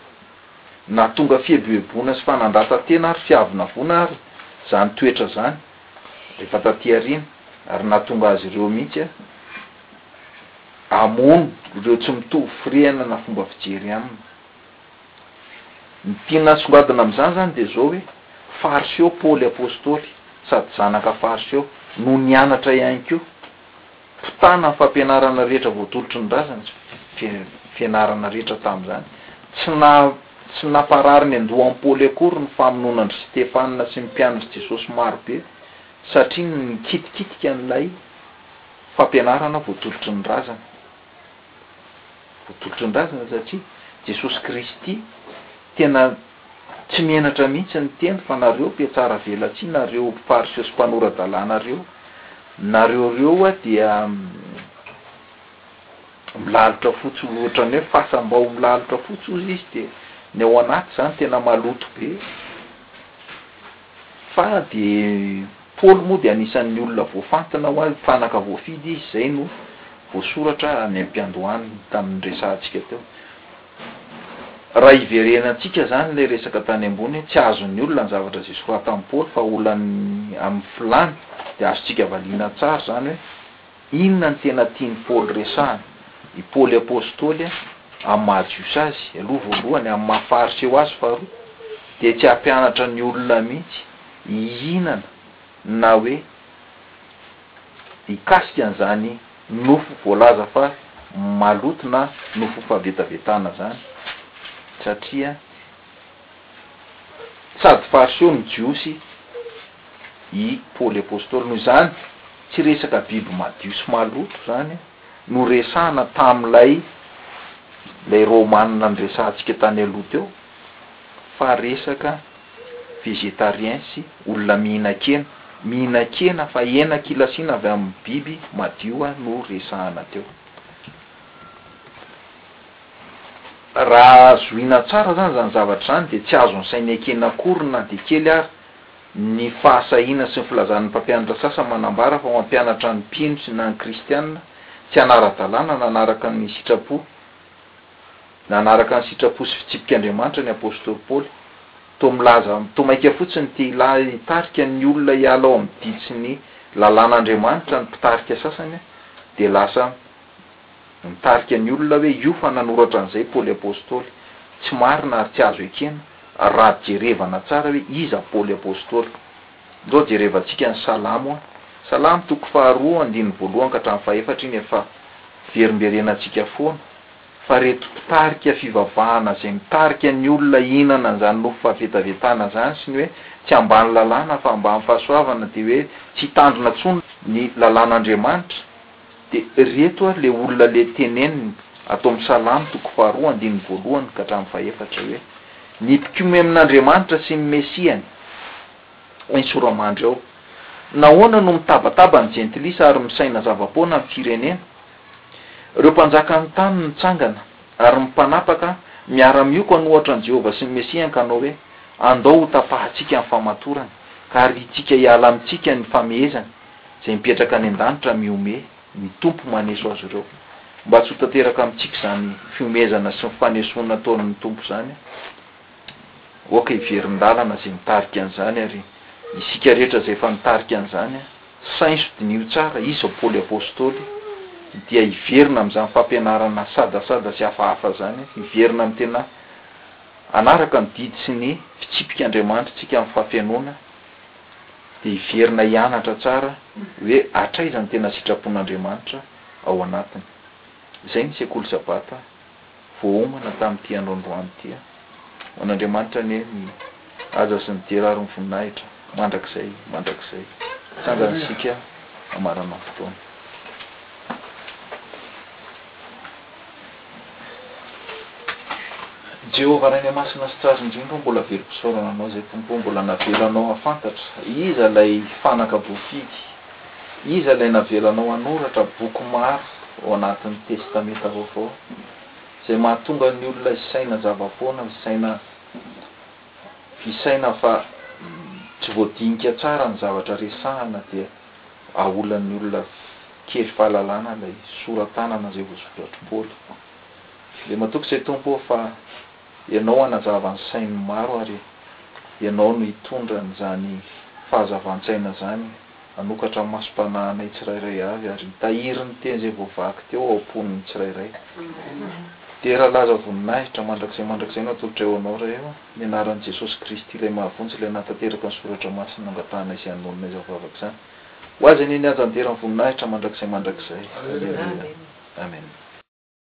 Nahatonga fieboeboana sy fanandratan-tena ary fiavonavoana ary izany toetra izany. rehefa taty aoriana ary nahatonga azy ireo mihitsy hamono ireo tsy mitovy firehana na fomba fijery aminy. Ny tiana asongadina amin'izany izany dia izao hoe, Fariseo Paoly Apostoly, sady zanaka Fariseo, no nianatra ihany koa. Mpitana ny fampianarana rehetra voatolotry ny razana sy fianarana rehetra tamin'izany. Tsy na tsy namparary ny andoham-paoly akory ny famonoana an-dry Stefana sy ny mpianatr'i Jesosy maro be satria nikitikitika an'ilay fampianarana voatolotry ny razana. Ho tolotron-drazana satria Jesosy Kristy tena tsy menatra mihitsy niteny fa nareo mpiatsara velatsihy, nareo mpariseo sy mpanora-dalàna ireo, nareo ireo ho'a dia milalotra fotsy ohatran'ny hoe fasam-bao milalotra fotsy hozy izy dia ny ao anaty izany tena maloto be. Fa dia Paoly moa dia anisan'ny olona voafantina ho azy, fanaka voafidy izy, izay no voasoratra any am-piandohany tamin'ny resahantsika teo. Raha hiverenantsika izany ilay resaka tany ambony hoe tsy azon'ny olona ny zavatra izay soratan'i Paoly fa olany amin'ny filany dia azontsika valiana tsara izany hoe, Inona no tena tian'i Paoly resahana? I Paoly apostoly, amin'ny maha-Jiosy azy, aloha voalohany, amin'ny maha-Fariseo azy, faharoa, dia tsy hampianatra ny olona mihitsy hihinana na hoe hikasika an'izany nofo voalaza fa maloto na nofom-pahavetavetana izany, satria, Sady fariseo no Jiosy i Paoly Apostoly. Noho izany, tsy resaka biby madio sy maloto izany no resahina tamin'ilay ilay Romanina niresahantsika tany aloha teo, fa resaka végétariens sy olona mihinan-kena. Mihinan-kena fa hena kilasiana avy amin'ny biby madio no resahina teo. Raha zohiana tsara izany izany zavatra izany dia tsy azon'ny saina ekena akory na dia kely ary ny fahasahiana sy ny filazan'ny mpampianatra sasany manambara fa mampianatra ny mpino sy na ny kristiana tsy hanara-dalàna nanaraka ny sitrapo nanaraka ny sitrapo sy fitsipik'Andriamanitra ny apostoly Paoly. Toa milaza toa maika fotsiny ity hilaza hitarika ny olona hiala ao amin'ny ditsin'ny lalàn'Andriamanitra ny mpitarika sasany dia lasa Nitarika ny olona hoe io fa nanoratra an'izay Paoly Apostoly. Tsy marina ary tsy azo ekena raha jerevana tsara hoe iza Paoly Apostoly. Izao jerevantsika ny Salamo a. Salamo toko faharoa andininy voalohany ka hatramin'ny fahefatra iny efa verimberenantsika foana fa reto mpitarika fivavahana izay mitarika ny olona hihinana an'izany nofo fahavetavetana izany sy ny hoe tsy ambany lalàna fa ambany fahasoavana dia hoe tsy hitandrina tsony ny lalàn'Andriamanitra. De reto ary le olona le teneniny ato amin'ny Salamo toko faharoa andininy voalohany ka hatramin'ny fahefatra hoe, Ny mpikomy amin'Andriamanitra sy ny Mesiany. Eny sora-mandry ao. Nahoana no mitabataba ny jentilisa ary misaina zava-poana ny firenena? Ireo mpanjakan'ny tany mitsangana ary mipanapaka miara-mioko an'ohatra an'i Jehovah sy ny Mesiany ka hanao hoe, Andao hotapahantsika ny famatorany, ka ariantsika hiala amintsika ny famehezany. izay mipetraka any an-danitra mihomehy, ny Tompo maneso azy ireo. Mba tsy ho tanteraka amintsika izany fihomehezana sy ny fanesoana ataon'ny Tompo izany, aoka hiverin-dalana izay mitarika an'izany ary isika rehetra izay efa nitarika an'izany, sainso, diniho tsara, iza i Paoly Apostoly, dia hiverina amin'izany fampianarana sadasada sy hafahafa izany, hiverina amin'ny tena hanaraka ny didy sy ny fitsipik'Andriamanitra isika amin'ny fahafenoana. dia hiverina hianatra tsara hoe hatraiza ny tena sitrapon'Andriamanitra ao anatiny. Izay ny Sekoly Sabata voaomana tamin'ity androandroany ity. Ho an'Andriamanitra anie ny haja sy ny dera ary ny voninahitra mandrakizay mandrakizay. Sangan'ny isika hamaranan'ny fotoana. Jehovah Ray Ny Masina sy Tsara Indrindra ô Mbola velom-pisaorana Anao Izay Tompo ô Mbola navelanao hafantatra Iza ilay fanaka voafidy Iza ilay navelanao hanoratra boky maro ao anatin'ny Testamenta Vaovao Izay mahatonga ny olona hisaina zava-poana hisaina hisaina fa tsy voadinika tsara ny zavatra resahana dia Aolan'ny olona kely fahalalana ilay sora-tanana izay voasoratr'i Paoly. Dia matoky izay Tompo ô, fa Ianao hanazava ny sain'ny maro ary Ianao no hitondra an'izany fahazavan-tsaina izany hanokatra ny masom-panahinay tsirairay avy ary hitahiry ny teny izay voavaky teo ao am-pon'ny tsirairay. Dera laza voninahitra mandrakizay mandrakizay no atolotray ho Anao, Ray ô. Ny anaran'i Jesosy Kristy, ilay mahavonjy, ilay nahatanteraka ny Soratra Masina nangatahana izay hanonona izany vavaka izany. Ho Azy anie ny haja an-dera ny voninahitra mandrakizay mandrakizay. Aleloia. Amena.